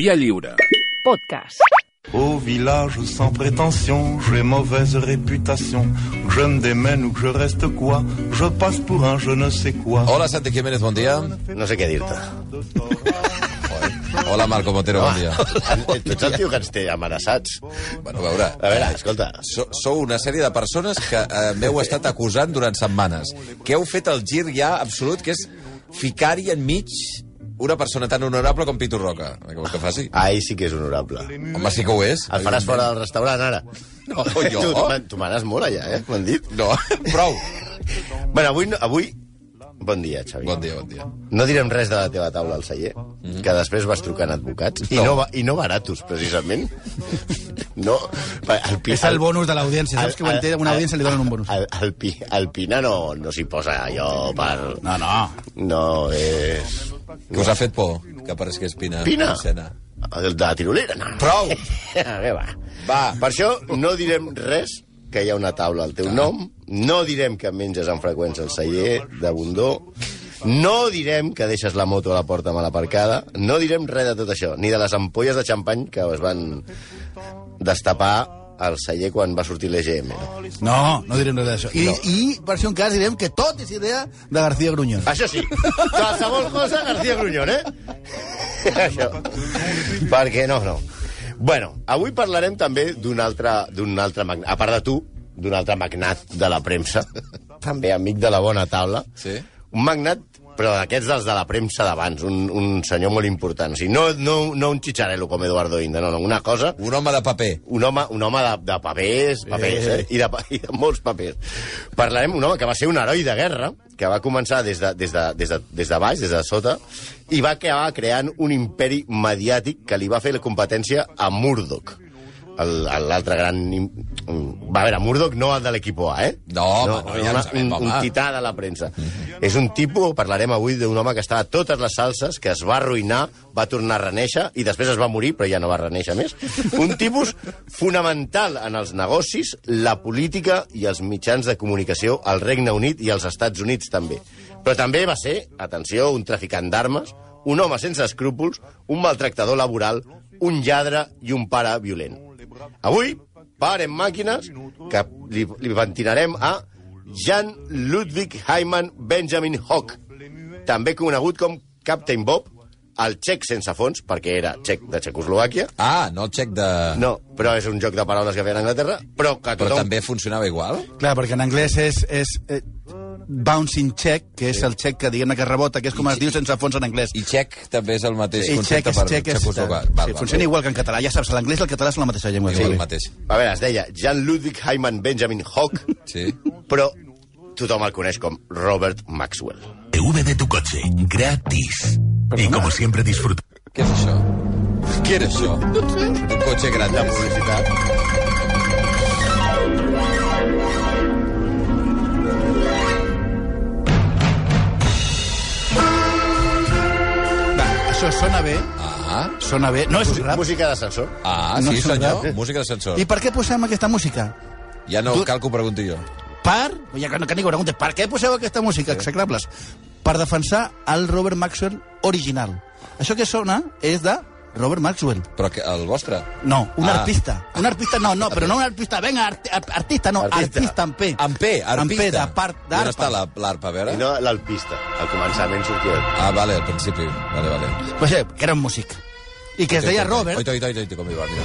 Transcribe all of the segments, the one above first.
Via lliure. Podcast. Au village sans prétention, j'ai mauvaise réputation. Que je me démène ou que je reste quoi, je passe pour un je ne sais quoi. Hola, Santi Jiménez, bon dia. No sé què dir-te. Hola, Marco Montero, bon dia. Tu ets el tio que ens té amenaçats. Bueno, a veure, A veure, escolta, so, sou una sèrie de persones que eh, m'heu estat acusant durant setmanes, que heu fet el gir ja absolut, que és ficar-hi enmig una persona tan honorable com Pitu Roca. Què vols que faci? ahir sí que és honorable. Home, sí que ho és. El faràs fora del restaurant, ara? No, jo? Tu, tu, man- tu manes molt allà, eh? M'han dit. No, prou. Bueno, avui... no- avui... Bon dia, Xavi. Bon dia, bon dia. No direm res de la teva taula al celler, que després vas trucant advocats. I No. no, ba- i no baratos, precisament. No, el pi, És el bonus de l'audiència, saps que quan té una audiència li donen un bonus. El, el, pi, el Pina no, no s'hi posa allò per... No, no. No, és... Que us ha fet por que apareixi Espina Pina? en escena? El de la tirolera, no. Prou! Què va? Va. Per això no direm res que hi ha una taula al teu nom, no direm que menges amb freqüència el celler de Bundó, no direm que deixes la moto a la porta mal aparcada, no direm res de tot això, ni de les ampolles de xampany que es van destapar al celler quan va sortir l'EGM. No? No, no direm res d'això. I, I, per si un cas, direm que tot és idea de García Gruñón. Això sí, qualsevol cosa García Gruñón, eh? Això. Perquè no, no. Bueno, avui parlarem també d'un altre, d'un altre magnat, a part de tu, d'un altre magnat de la premsa, també amic de la bona taula. Sí? Un magnat, però d'aquests dels de la premsa d'abans, un, un senyor molt important. O sigui, no, no, no un xicharelo com Eduardo Inda, no, no, una cosa Un home de paper. un home, un home de, de papers, papers eh. I, de, i de molts papers. Parlarem d'un home que va ser un heroi de guerra, que va començar des de, des de, des de, des de baix, des de sota, i va acabar creant un imperi mediàtic que li va fer la competència a Murdoch l'altre gran... Va, a veure, Murdoch no el de l'equip A, eh? No, home, no, ja una, sabem, un, un tità de la premsa. És un tipus, parlarem avui d'un home que estava a totes les salses, que es va arruïnar, va tornar a reneixer, i després es va morir, però ja no va reneixer més. Un tipus fonamental en els negocis, la política i els mitjans de comunicació al Regne Unit i als Estats Units també. Però també va ser, atenció, un traficant d'armes, un home sense escrúpols, un maltractador laboral, un lladre i un pare violent. Avui, parem màquines, que li, li ventinarem a Jan Ludwig Heimann Benjamin Hock, també conegut com Captain Bob, el xec sense fons, perquè era xec de Txecoslovàquia. Ah, no el xec de... No, però és un joc de paraules que feien a Anglaterra, però que Però tothom... també funcionava igual? Clar, perquè en anglès és, és eh, bouncing check, que és el check que diguem que rebota, que és com es diu sense fons en anglès. I xec també és el mateix I concepte check per check, és, sí, Val, funciona val. igual que en català. Ja saps, l'anglès i el català són la mateixa llengua. Sí, el Sí, mateix. A veure, es deia Jan Ludwig Heimann Benjamin Hock, Sí. però tothom el coneix com Robert Maxwell. V de tu coche, gratis. Y como siempre disfruta. Què és això? Què era això? Un cotxe gran. La publicitat. Va, això sona bé, Ah, sona bé. No és rap. Música d'ascensor. ah No sí, senyor. rap. Música d'ascensor. I per què posem aquesta música? Ja no Tu- cal que ho pregunti jo. Per, ja que, no- que ningú pregunta, per què poseu aquesta música, execrables? Per defensar el Robert Maxwell original. Això que sona és de Robert Maxwell. Però que el vostre? No, un Ah. artista. Un artista, no, no, però no un artista, venga, art, art- artista, no, Artista. artista, amb P. En P, arpista. Amb P, de part I on està d'arpa. la- l'arpa, a veure? I no l'alpista. Al començament sortia... Ah, vale, al principi. Vale, vale. Pues, eh, que era un músic. I que es deia Robert. Oita, oita, oita, oita, com hi va, mira.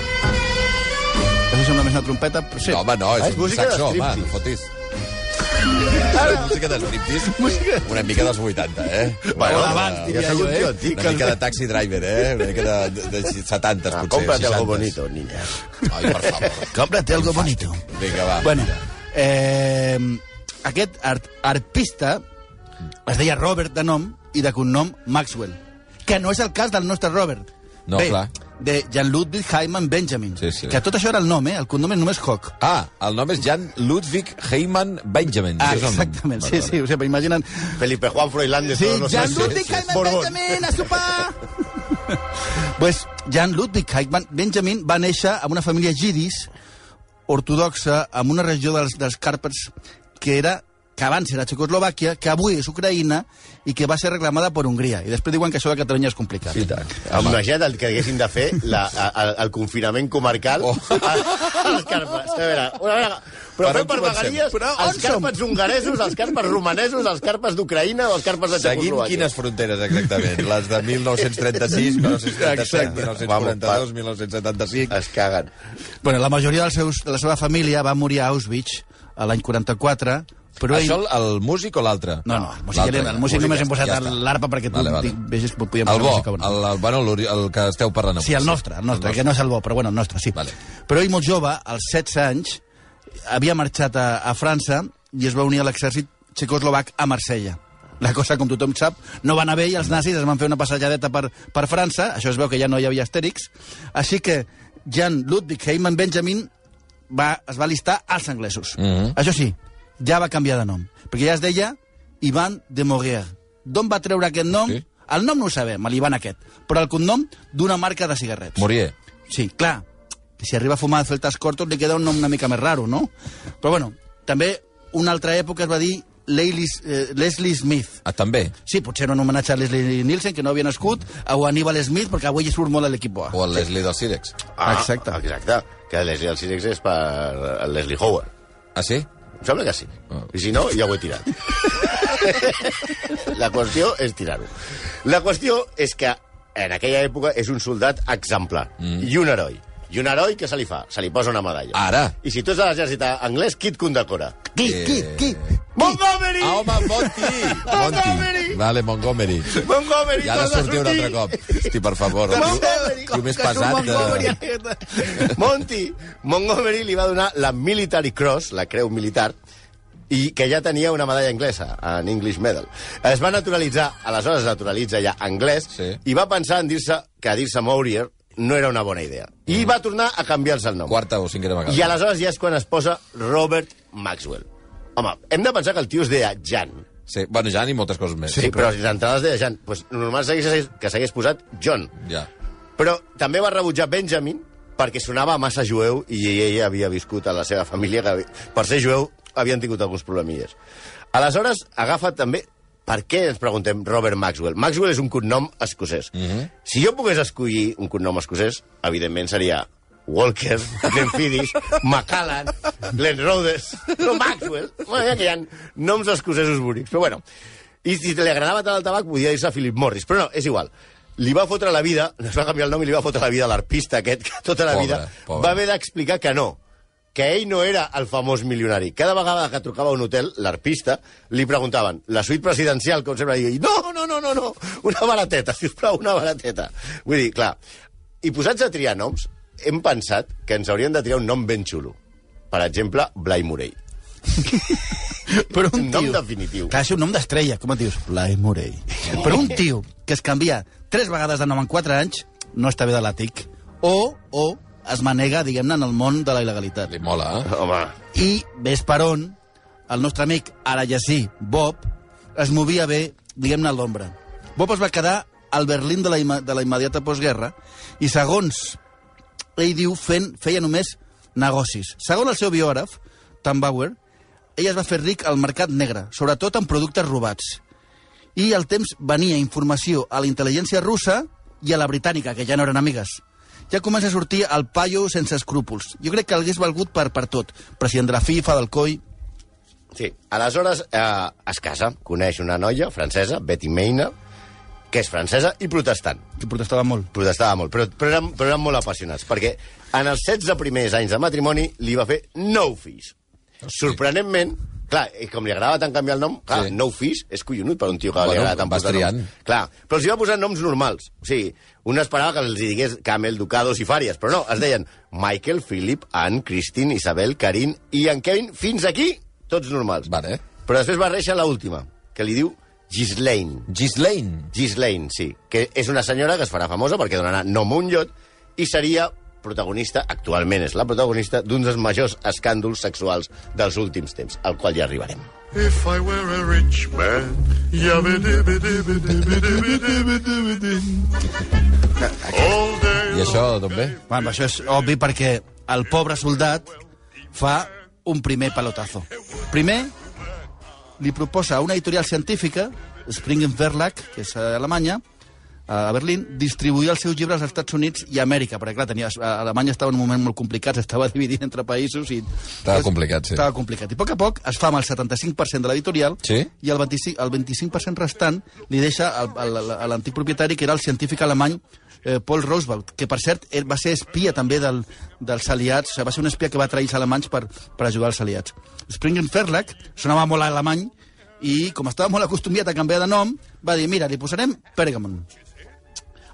Això sembla més una trompeta, però sí. No, home, no, Ah, és, és un saxó, home, no fotis. Música de striptease, una mica dels 80, eh? Bueno, d'abans, ja diria sóc jo, un eh? tio antic. Una mica de taxi driver, eh? Una mica de, de, de 70, Ah, potser. cómprate algo 60s. bonito, niña. Ai, per favor. Cómprate algo bonito. Vinga, va. Bueno, mira. eh, aquest art, arpista es deia Robert de nom i de cognom Maxwell, que no és el cas del nostre Robert. No, Bé, clar. De Jan Ludwig Heimann Benjamin. Sí, sí. Que tot això era el nom, eh? El cognom és només Hock. Ah, el nom és Jan Ludwig Heimann Benjamin. Ah, exactament, sí, sí, o sigui, imaginen... Felipe Juan Froilán de Sí, todos los Jan. Ludwig Heimann. Benjamin, a sopar! pues Jan Ludwig Heimann Benjamin va néixer en una família jidis ortodoxa, en una regió dels, dels Càrpats que era que abans era Txecoslovàquia, que avui és Ucraïna i que va ser reclamada per Hongria. I després diuen que això de Catalunya és complicat. Sí, tant. Imagina't el que haguessin de fer la, el, el confinament comarcal oh. a, a les carpes. A veure, una vegada, però Per fem on per vegadies Però els carpes hongaresos, els carpes romanesos, els carpes d'Ucraïna o els carpes de Txecoslovàquia. quines fronteres, exactament? Les de 1936, 1937, 1942, 1975... Es caguen. Bueno, la majoria dels seus, de la seva família va morir a Auschwitz a l'any 44, però Això ell... el, el músic o l'altre? No, no, el músic, L'altre, el músic només hem posat ja l'arpa perquè tu Vale, vale. vegis que podíem El posar bo, música bona. el, el, bueno, l'ori- el que esteu parlant avui. Sí, el nostre, el nostre, que no és el bo, però bueno, el nostre, sí. Vale. Però ell, molt jove, als 16 anys, havia marxat a, a França i es va unir a l'exèrcit txecoslovac a Marsella. La cosa, com tothom sap, no va anar bé i els nazis es van fer una passejadeta per, per França, això es veu que ja no hi havia Astèrix, així que Jan Ludwig Heimann Benjamin va, es va listar als anglesos. Mhm. Això sí, ja va canviar de nom, perquè ja es deia Ivan de Moguer. D'on va treure aquest nom? Sí. El nom no ho sabem, l'Ivan aquest, però el cognom d'una marca de cigarrets. Morier. Sí, clar, que si arriba a fumar celtas cortos li queda un nom una mica més raro, no? Però bueno, també una altra època es va dir Leilis, eh, Leslie Smith. Ah, també? Sí, potser en homenatge a Leslie Nielsen, que no havia nascut, o a Aníbal Smith, perquè avui surt molt a l'equip A. O el Leslie del Sirex. Ah, Exacte. Exacte. Que Leslie del Sirex és per Leslie Howard. Ah, sí? Em sembla que sí. Ah. I si no, ja ho he tirat. La qüestió és tirar-ho. La qüestió és que en aquella època és un soldat exemplar mm. i un heroi. I un heroi que se li fa? Se li posa una medalla. Ara. I si tu ets de l'exèrcit anglès, qui et condecora? Qui, Eh, qui, qui? Montgomery! Ah, home, Monty! Montgomery! Vale, Montgomery. Montgomery! Ja ha de torna a sortir un altre cop. Hosti, per favor. Montgomery! tio més Que pesat Montgomery, de... Monty Montgomery li va donar la Military Cross, la creu militar, i que ja tenia una medalla anglesa, en English Medal. Es va naturalitzar, aleshores es naturalitza ja anglès, Sí. i va pensar en dir-se que dir-se Maurier no era una bona idea. I va tornar a canviar-se el nom. Quarta o cinquena vegada. I aleshores ja és quan es posa Robert Maxwell. Home, hem de pensar que el tio es deia Jan. Sí, bueno, ja ni moltes coses més. Sí, però si d'entrada es deia Jan. Pues normal que s'hagués posat John. Ja. Però també va rebutjar Benjamin perquè sonava massa jueu i ell havia viscut a la seva família que per ser jueu havien tingut alguns problemilles. Aleshores, agafa també... Per què ens preguntem Robert Maxwell? Maxwell és un cognom escocès. Mm -hmm. Si jo pogués escollir un cognom escocès, evidentment seria Walker, Glenfiddich, Macallan, Glenn Rhodes, no Maxwell. Bueno, ja que hi ha noms escocesos bonics. Però bueno, i si li agradava tant el tabac, podia dir-se Philip Morris. Però no, és igual. Li va fotre la vida, es va canviar el nom i li va fotre la vida a l'arpista aquest, que tota la Pobre, vida pobre. va haver d'explicar que no, que ell no era el famós milionari. Cada vegada que trucava a un hotel, l'arpista, li preguntaven, la suite presidencial, com sempre digui, no, no, no, no, no, una barateta, sisplau, una barateta. Vull dir, clar, i posats a triar noms, hem pensat que ens haurien de triar un nom ben xulo. Per exemple, Blai Morell. Però un Un nom tio... definitiu. Clar, és un nom d'estrella, com et dius? Blai Morell. Però un tio que es canvia tres vegades de nom en quatre anys no està bé de l'àtic. O, o es manega, diguem-ne, en el món de la il·legalitat. Li mola, eh? Home, I ves per on el nostre amic, ara ja sí, Bob, es movia bé, diguem-ne, a l'ombra. Bob es va quedar al Berlín de la, ima- de la immediata postguerra i, segons ell diu, fent, feia només negocis. Segons el seu biògraf, Tom Bauer, ell es va fer ric al mercat negre, sobretot en productes robats. I al temps venia informació a la intel·ligència russa i a la britànica, que ja no eren amigues. Ja comença a sortir el paio sense escrúpols. Jo crec que hagués valgut per, per tot. President de la FIFA, del COI... Sí, aleshores eh, es casa, coneix una noia francesa, Betty Maynard, que és francesa i protestant. que protestava molt. Protestava molt, però, però, eren, però eren molt apassionats, perquè en els 16 primers anys de matrimoni li va fer nou fills. Sorprenentment, clar, i com li agradava tant canviar el nom, clar, Sí. nou fills és collonut per un tio que Bueno, li agrada tant posar triant. noms. Clar, però els hi va posar noms normals. O sigui, un esperava que els digués Camel, Ducados i Fàries, però no, es deien Michael, Philip, Anne, Christine, Isabel, Karin i en Kevin, fins aquí, tots normals. Vale. Però després va réixer la última, que li diu Ghislaine. Ghislaine. Ghislaine, sí, que és una senyora que es farà famosa perquè donarà nom a un llot i seria protagonista, actualment és la protagonista, d'un dels majors escàndols sexuals dels últims temps, al qual ja arribarem. If I were a rich man. All day I això d'on ve? Bueno, això és obvi perquè el pobre soldat fa un primer pelotazo. Primer, li proposa a una editorial científica, Springen Verlag, que és a Alemanya, a Berlín, distribuir els seus llibres als Estats Units i Amèrica, perquè clar, tenia, a Alemanya estava en un moment molt complicat, s'estava dividint entre països i... Estava complicat, sí. Estava complicat. I a poc a poc es fa amb el 75% de l'editorial Sí? i el 25%, el 25 restant li deixa a l'antic propietari, que era el científic alemany eh, Paul Roosevelt, que per cert ell va ser espia també del, dels aliats, o sigui, va ser un espia que va trair els alemanys per, per ajudar els aliats. Springen Verlag sonava molt alemany i com estava molt acostumiat a canviar de nom, va dir, mira, li posarem Pergamon.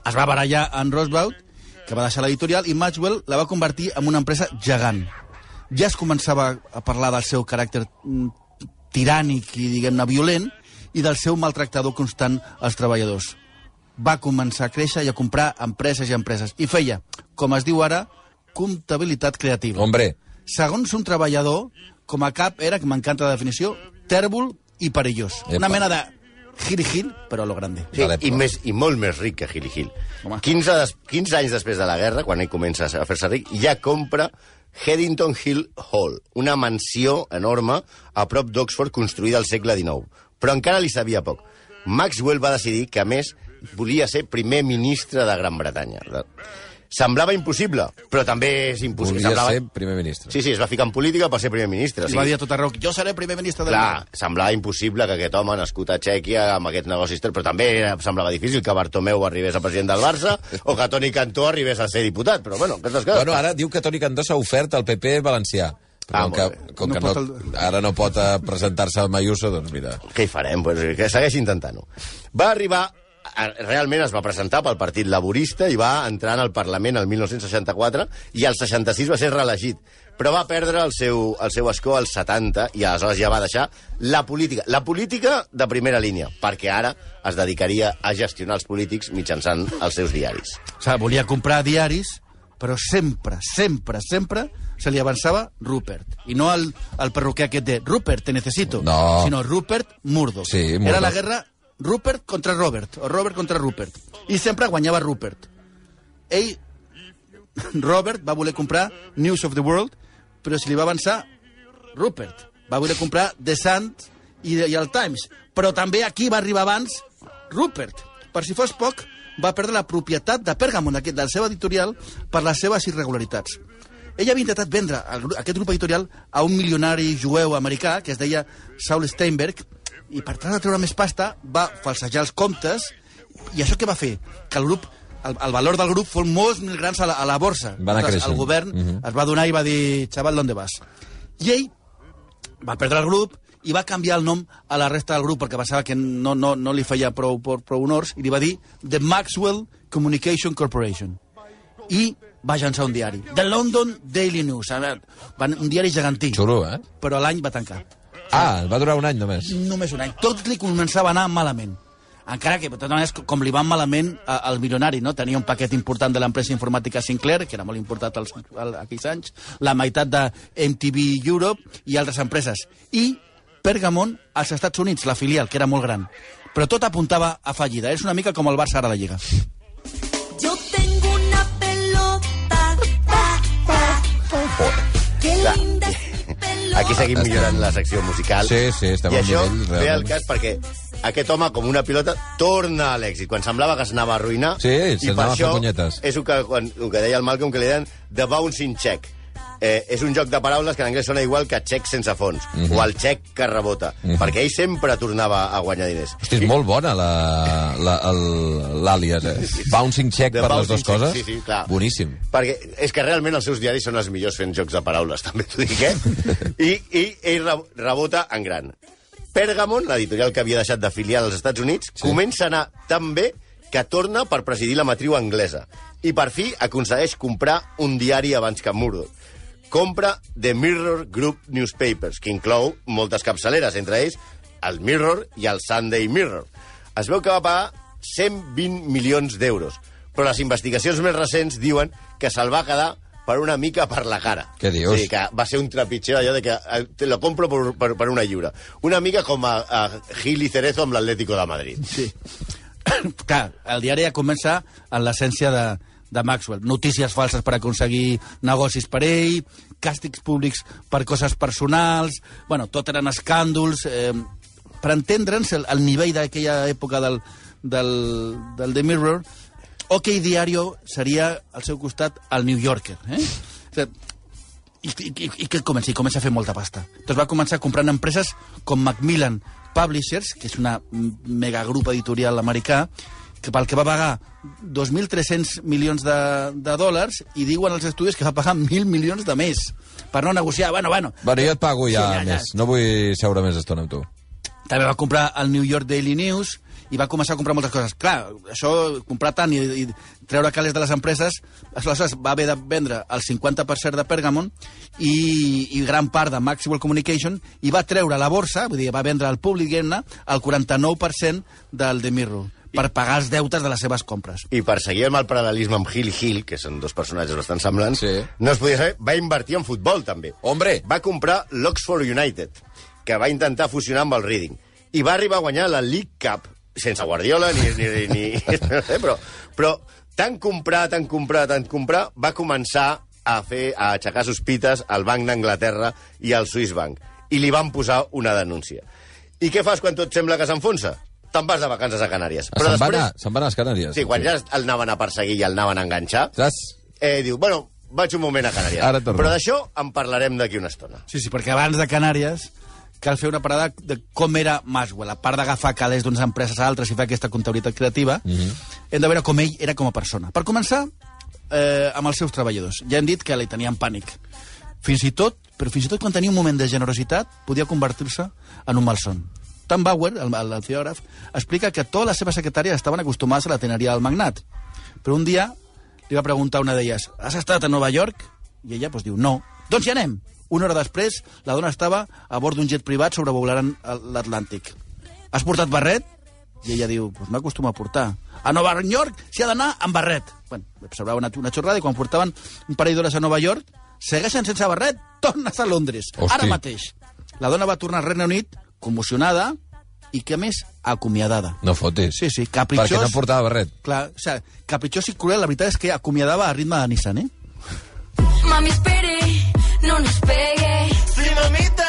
Es va barallar en Roosevelt, que va deixar l'editorial, i Maxwell la va convertir en una empresa gegant. Ja es començava a parlar del seu caràcter mm, tirànic i, diguem-ne, violent, i del seu maltractador constant als treballadors. Va començar a créixer i a comprar empreses i empreses. I feia, com es diu ara, comptabilitat creativa. Hombre, Segons un treballador, com a cap era, que m'encanta la definició, tèrbol i perillós. Epa. Una mena de giri-gir, però a lo grande. Sí, i, més, i molt més ric que Gil i Gil. Home. 15, des, 15 anys després de la guerra, quan ell comença a fer-se ric, ja compra Headington Hill Hall, una mansió enorme a prop d'Oxford construïda al segle XIX. Però encara li sabia poc. Maxwell va decidir que, a més, volia ser primer ministre de Gran Bretanya. Semblava impossible, però també és impossible. volia Semblava... ser primer ministre. Sí, sí, es va ficar en política per ser primer ministre. I va dir a tot arreu, jo seré primer ministre del Clar, semblava impossible que aquest home, nascut a Txèquia, amb aquests negocis... Però també semblava difícil que Bartomeu arribés a president del Barça o que Toni Cantó arribés a ser diputat. Però, bueno, aquestes coses... Bueno, ara diu que Toni Candó s'ha ofert al PP valencià. Ah, Però com que, com No que no, pot el- ara no pot eh, presentar-se al Mayuso, doncs mira... Què hi farem? Pues, que segueixi intentant-ho. Va arribar... Realment es va presentar pel Partit Laborista i va entrar en el Parlament el 1964 i al 66 va ser reelegit. Però va perdre el seu, el seu escó al 70 i aleshores ja va deixar la política. La política de primera línia, perquè ara es dedicaria a gestionar els polítics mitjançant els seus diaris. O sigui, volia comprar diaris, però sempre, sempre, sempre se li avançava Rupert. I no el, el perruquer aquest de Rupert, te necesito. No. Sinó Rupert Murdoch. Sí, Era Murdoch. la guerra Rupert contra Robert, o Robert contra Rupert. I sempre guanyava Rupert. Ell, Robert, va voler comprar News of the World, però si li va avançar Rupert. Va voler comprar The Sun i, i el Times. Però també aquí va arribar abans Rupert. Per si fos poc, va perdre la propietat de Pergamon, aquest, del seu editorial, per les seves irregularitats. Ell havia intentat vendre el, aquest grup editorial a un milionari jueu americà que es deia Saul Steinberg i per tal de treure més pasta va falsejar els comptes i això què va fer? Que el grup el, el valor del grup fos molts mil grans a la, a la borsa. Va anar creixent. El govern Mhm. es va donar i va dir, xaval, ¿dónde vas? I ell va perdre el grup i va canviar el nom a la resta del grup perquè pensava que no, no, no li feia prou, prou, prou honors i li va dir The Maxwell Communication Corporation. I va llançar un diari, The London Daily News, un diari gegantí, Xulo, eh? però l'any va tancar. Ah, va durar un any només. Només un any. Tot li començava a anar malament. Encara que, de totes maneres, com li van malament al milionari, no? Tenia un paquet important de l'empresa informàtica Sinclair, que era molt important als, als, aquells anys, la meitat de MTV Europe i altres empreses. I Pergamon als Estats Units, la filial, que era molt gran. Però tot apuntava a fallida. És una mica com el Barça ara a la Lliga. Yo tengo una pelota. Ta, ta, Qué Clar. Aquí seguim Estem- millorant la secció musical. Sí, sí, estem I això nivell, ve al cas perquè aquest home, com una pilota, torna a l'èxit. Quan semblava que s'anava a arruïnar... Sí, s'anava a fer punyetes. És el que, quan, el que deia el Malcolm, que li deien the bouncing check. Eh, és un joc de paraules que en anglès sona igual que xec sense fons, Mhm. o el xec que rebota, perquè ell sempre tornava a guanyar diners. Hosti, és molt bona la- la- l'àlies, eh? Bouncing check The per les dues bouncing check, coses. sí, sí, clar. Boníssim. Perquè és que realment els seus diaris són els millors fent jocs de paraules, també t'ho dic, eh? I, I ell re- rebota en gran. Pergamon, l'editorial que havia deixat d'afiliar als Estats Units, sí. comença a anar tan bé que torna per presidir la matriu anglesa. I per fi aconsegueix comprar un diari abans que Murdoch. Compra The Mirror Group Newspapers, que inclou moltes capçaleres, entre ells el Mirror i el Sunday Mirror. Es veu que va pagar 120 milions d'euros, però les investigacions més recents diuen que se'l va quedar per una mica per la cara. Què dius? O sigui, que va ser un trepitxer allò de que eh, te lo compro per, per, per una lliura. Una mica com a, a Gil i Cerezo amb l'Atlético de Madrid. Sí. Clar, el diari ja comença en l'essència de, de Maxwell. Notícies falses per aconseguir negocis per ell, càstigs públics per coses personals... Bueno, tot eren escàndols... Eh, per entendre'ns el, el nivell d'aquella època del, del, del The Mirror, OK Diario seria al seu costat el New Yorker. Eh? O sigui, i, i, i, què comença? I comença a fer molta pasta. Doncs va començar comprant empreses com Macmillan Publishers, que és una m- megagrup editorial americà, que pel que va pagar 2.300 milions de, de dòlars i diuen els estudis que va pagar 1.000 milions de més per no negociar. Bueno, bueno. Bueno, jo et pago ja, Sí, ja, ja. més. No vull seure més estona amb tu. També va comprar el New York Daily News i va començar a comprar moltes coses. Clar, això, comprar tant i, i treure calés de les empreses, aleshores va haver de vendre el 50% de Pergamon i, i gran part de Maxwell Communication i va treure a la borsa, vull dir, va vendre al públic el 49% del The Mirror per pagar els deutes de les seves compres. I per seguir amb el paral·lelisme amb Hill Hill, que són dos personatges bastant semblants, Sí. no es podia saber, va invertir en futbol, també. Hombre! Va comprar l'Oxford United, que va intentar fusionar amb el Reading. I va arribar a guanyar la League Cup, sense Guardiola ni... ni, ni, ni no sé, però, però tant comprar, tant comprar, tant comprar, va començar a fer a aixecar sospites al Banc d'Anglaterra i al Swiss Bank. I li van posar una denúncia. I què fas quan tot sembla que s'enfonsa? Te'n vas de vacances a Canàries. Ah, Se'n van, a- se'n van a les Canàries. Sí, quan ja el anaven a perseguir i el anaven a enganxar, Saps? eh, diu, bueno, vaig un moment a Canàries. Ara torno. Però d'això en parlarem d'aquí una estona. Sí, sí, perquè abans de Canàries cal fer una parada de com era Maswell. A part d'agafar calés d'unes empreses a altres i fer aquesta comptabilitat creativa, mm -hmm. hem de veure com ell era com a persona. Per començar, eh, amb els seus treballadors. Ja hem dit que li tenien pànic. Fins i tot, però fins i tot quan tenia un moment de generositat, podia convertir-se en un malson. Tom Bauer, el, el, el filògraf, explica que totes les seves secretàries estaven acostumades a la teneria del magnat. Però un dia li va preguntar a una d'elles, has estat a Nova York? I ella pues, diu, no. Doncs hi anem. Una hora després, la dona estava a bord d'un jet privat sobrevolant l'Atlàntic. Has portat barret? I ella diu, pues m'acostuma a portar. A Nova York s'hi ha d'anar amb barret. Bueno, observava una, una xorrada i quan portaven un parell d'hores a Nova York, segueixen sense barret, tornes a Londres. Hosti. Ara mateix. La dona va tornar al Regne Unit commocionada i que a més acomiadada. No fotis. Sí, sí, capritxós. Perquè no portava barret. Clar, o sigui, capritxós i cruel, la veritat és que acomiadava a ritme de Nissan, eh? Mami, espere, no nos pegue. Sí, mamita,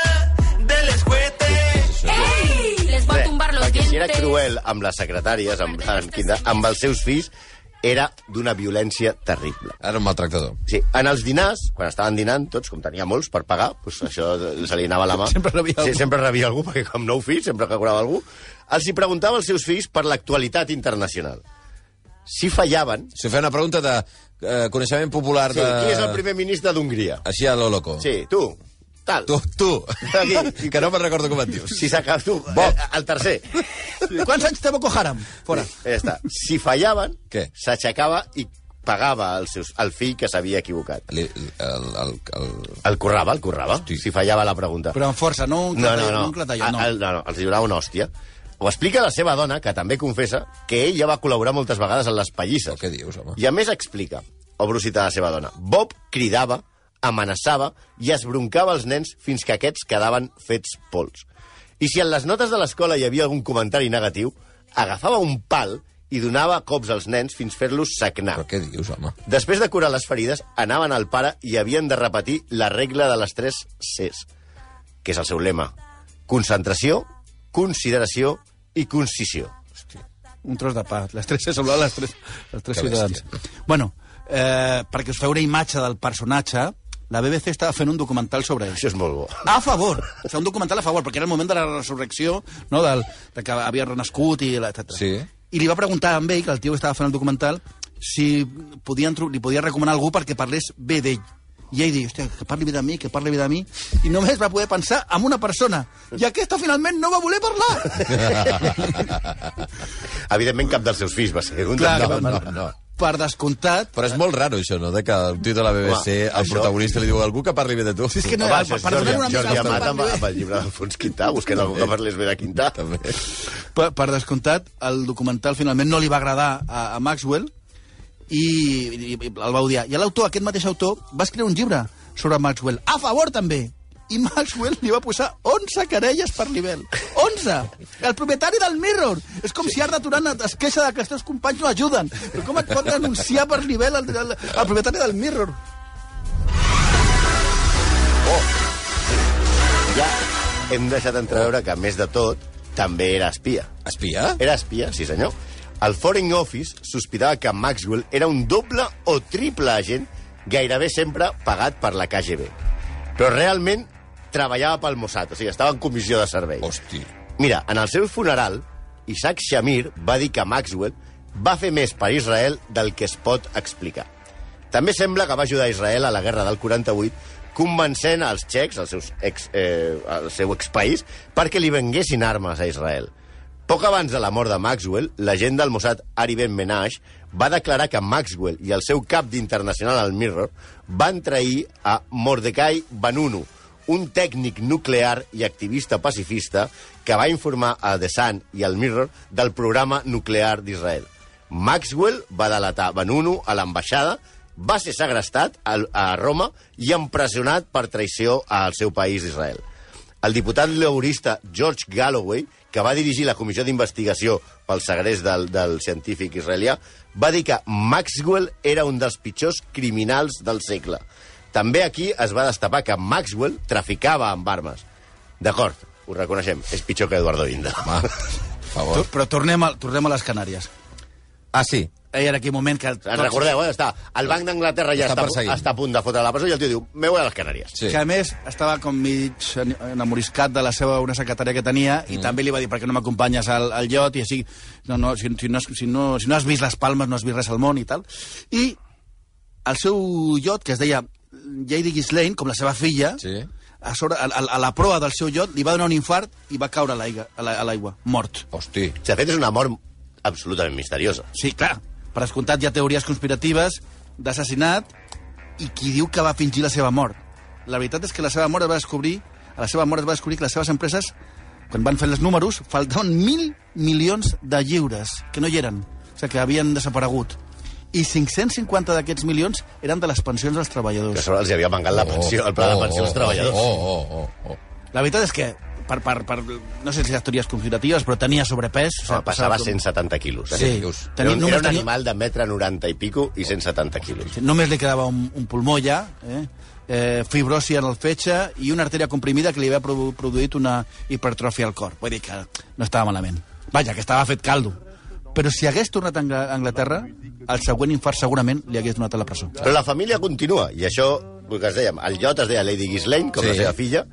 del escuete. ¡Ey! Les va tumbar los perquè si era dientes. cruel amb les secretàries, amb, amb, quin- amb els seus fills, era d'una violència terrible. Era un maltractador. Sí, en els dinars, quan estaven dinant, tots, com tenia molts per pagar, doncs això se li anava la mà. Sempre rebia sí, algú. sempre rebia algú, perquè com nou fills, sempre que cobrava algú, els hi preguntava als seus fills per l'actualitat internacional. Si fallaven... Si feia una pregunta de eh, coneixement popular Sí, de... qui és el primer ministre d'Hongria? Així a lo loco. Sí, tu. Tal. Tu, tu. Aquí. que no me'n recordo com et dius. Si s'acaba... Tu, eh, el tercer. Quants anys té Boko Haram? Fora. Ja està. Si fallaven, s'aixecava i pagava el, seus, el fill que s'havia equivocat. Li- El, el, el, El currava, el currava, Hosti. si fallava la pregunta. Però amb força, no un No, clatallot. no, no. Un no. El- no, no, els donava una hòstia. Ho explica la seva dona, que també confessa que ell ja va col·laborar moltes vegades en les pallisses. Què dius, home? I a més explica, obro citar la seva dona, Bob cridava, amenaçava i esbroncava els nens fins que aquests quedaven fets pols. I si en les notes de l'escola hi havia algun comentari negatiu, agafava un pal i donava cops als nens fins fer-los sagnar. Però què dius, home? Després de curar les ferides, anaven al pare i havien de repetir la regla de les tres Cs, que és el seu lema. Concentració, consideració i concisió. Un tros de pa. Les tres són les tres, les tres Que ciutadans. Bueno, eh, perquè us feu una imatge del personatge, la BBC estava fent un documental sobre ell. Això és molt bo. A favor. O sigui, un documental a favor, perquè era el moment de la resurrecció, no?, del, de que havia renascut i etc. Sí. I li va preguntar a ell, que el tio que estava fent el documental, si podien, li podia recomanar algú perquè parlés bé d'ell. I ell diu, hòstia, que parli bé de mi, que parli bé de mi. I només va poder pensar en una persona. I aquesta finalment no va voler parlar. Evidentment, cap dels seus fills va ser un Clar, va- no, no. Per descomptat, Però és molt raro, això, no?, de que el tio de la BBC, Home, el això- protagonista, li diu algú que parli bé de tu. Sí, és que no- Home, això és per Jordi, donar una mica Jordi Amat amb, parli amb el llibre d'Alfons Quintà, buscant algú que parlés bé de Quintà. També. per, per descomptat, el documental finalment no li va agradar a, a Maxwell i, i, i el va odiar. I l'autor, aquest mateix autor, va escriure un llibre sobre Maxwell, a favor també. I Maxwell li va posar 11 querelles per nivell. 11! El propietari del Mirror. És com si Arda Turan es queixa que els teus companys no ajuden. Però com et pot denunciar per nivell el, el, el propietari del Mirror? Ja hem deixat entreveure que, a més de tot, també era espia. Espia? Era espia, sí senyor. El Foreign Office sospitava que Maxwell era un doble o triple agent, gairebé sempre pagat per la KGB. Però realment treballava pel Mossad, o sigui, estava en comissió de servei. Hosti. Mira, en el seu funeral, Isaac Shamir va dir que Maxwell va fer més per Israel del que es pot explicar. També sembla que va ajudar Israel a la guerra del 48 convencent els txecs, els seus ex, eh, el seu expaís, perquè li venguessin armes a Israel. Poc abans de la mort de Maxwell, l'agent del Mossad Ari Ben Menaj va declarar que Maxwell i el seu cap d'internacional al Mirror van trair a Mordecai Vanunu, un tècnic nuclear i activista pacifista que va informar a The Sun i al Mirror del programa nuclear d'Israel. Maxwell va delatar Vanunu a l'ambaixada, va ser segrestat a Roma i empresonat per traïció al seu país d'Israel. El diputat laborista George Galloway, que va dirigir la comissió d'investigació pel segrest del, del científic israelià, va dir que Maxwell era un dels pitjors criminals del segle. També aquí es va destapar que Maxwell traficava amb armes. D'acord, ho reconeixem, és pitjor que Eduardo Inda. Home, favor. Tu- Però tornem a, tornem a les Canàries. Ah, sí. Ell en aquell moment que... En recordeu, eh? Està, el Banc d'Anglaterra ja Està està, està a punt de fotre la presó i el tio diu, me voy a les Canàries. Sí. Que a més estava com mig enamoriscat de la seva una secretària que tenia i també li va dir per què no m'acompanyes al, al llot i així, no, no, si, si, no, si, no, si no has vist les palmes no has vist res al món i tal. I el seu llot, que es deia Lady Ghislaine, com la seva filla, Sí. a, sobre, a, a, a la proa del seu llot li va donar un infart i va caure a l'aigua, mort. Hosti. De fet, és una mort absolutament misteriosa. Sí, clar. Per descomptat, hi ha teories conspiratives d'assassinat i qui diu que va fingir la seva mort. La veritat és que la seva mort es va descobrir, a la seva mort es va descobrir que les seves empreses, quan van fer els números, faltaven mil milions de lliures, que no hi eren, o sigui, que havien desaparegut. I 550 d'aquests milions eren de les pensions dels Que a treballadors. sobre els havia mangat la pensió, el pla de pensió als treballadors. Oh, oh, oh, oh. La veritat és que, per, per, per, no sé si les teories conspiratives, però tenia sobrepès. o No, sigui, passava com- 170 quilos. Eh? Sí. Era, Tenia, un, només era un tenia- animal de metre 90 i pico i 170 quilos. Només li quedava un, un pulmó ja, eh? Eh, fibrosi en el fetge i una artèria comprimida que li havia produ produït una hipertròfia al cor. Vull dir que no estava malament. Vaja, que estava fet caldo. Però si hagués tornat a Angla- a Anglaterra, el següent infart segurament li hagués donat a la presó. Però la família continua, i això, el que es dèiem, el llot es deia Lady Ghislaine, com Sí. la seva filla,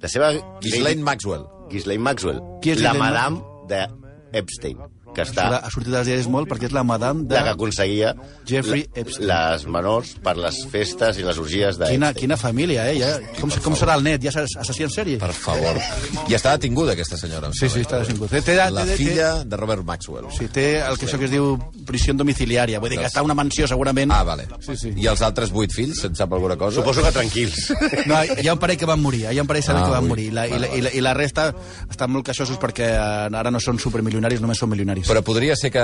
la seva... Ghislaine Maxwell. Ghislaine Maxwell. Qui és la Ghislaine madame de Epstein, que està... ha sortit als diaris molt perquè és la madame de... La que aconseguia Jeffrey Epstein. les menors per les festes i les orgies Quina, d'Epstein. quina família, eh? Ja, com, com serà el net? Ja s'ha assassí en sèrie? Per favor. I està detinguda, aquesta senyora. Sí, sí, està detingut. Té, té, La té, té, filla de Robert Maxwell. Sí, té el que això que es diu prisió domiciliària. Vull dir que està una mansió, segurament. Ah, vale. Sí, sí. I els altres vuit fills, se'n sap alguna cosa? Suposo que tranquils. No, hi ha un parell que van morir, hi ha un parell Ah, que van ui. morir. La, i, la, i, la, I la resta estan molt queixosos perquè eh, ara no són supermilionaris, només són milionaris. Però podria ser que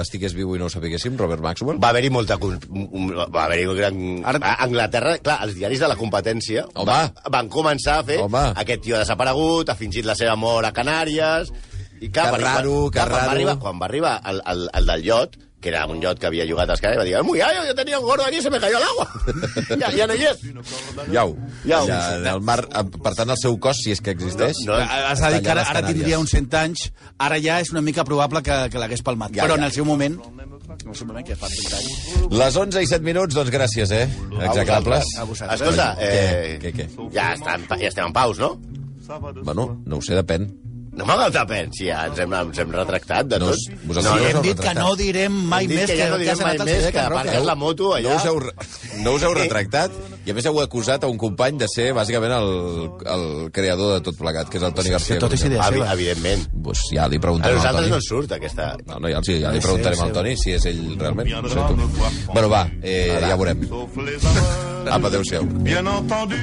estigués viu i no ho sapiguéssim, Robert Maxwell? Va haver-hi molta... Va haver-hi un gran... Ara- A Anglaterra, clar, els diaris de la competència Home. va, van començar a fer Home. aquest tio ha desaparegut, ha fingit la seva mort a Canàries... I clar, Que raro, quan, que clar, quan raro. Va arribar, quan va arribar el, el, el del llot, que era un llot que havia jugat a Canàries, va dir, gallo, yo tenía un gordo aquí y se me cayó al agua. ja, ja no hi és. Iau. Iau. Ja, el mar, eh, per tant, el seu cos, si és que existeix... No, no. Has de dir que ara, ara tindria uns 100 anys, ara ja és una mica probable que, que l'hagués palmat. Ja, Però ja. en el seu moment... En el seu moment, que fa 30 anys. Les 11 i 7 minuts, doncs gràcies, eh? A vosaltres. Escolta, eh, Què, què, Ja, està, en pa- ja estem en paus, no? Bueno, no ho sé, depèn. No m'agafat pen, si ja ens hem, ens hem retractat de No, tot. vosaltres No, no, hem no, dit que no direm mai Hem dit més que que, ja no que direm has mai anat al més, CD que aparques la moto No allà. us, heu, re- no us heu retractat i a més heu acusat a un company de ser bàsicament el, el creador de tot plegat, que és el Toni García. tot és idea Evi- seva. Evidentment. Pues ja li A preguntarem al nosaltres Toni. no ens surt aquesta... No, no, ja, els- ja li Sí, preguntarem sí, al Toni si és ell realment. No sé tu. Bueno, va, eh, ja veurem. Sauf les amours, Apa, adéu-siau. bien entendu.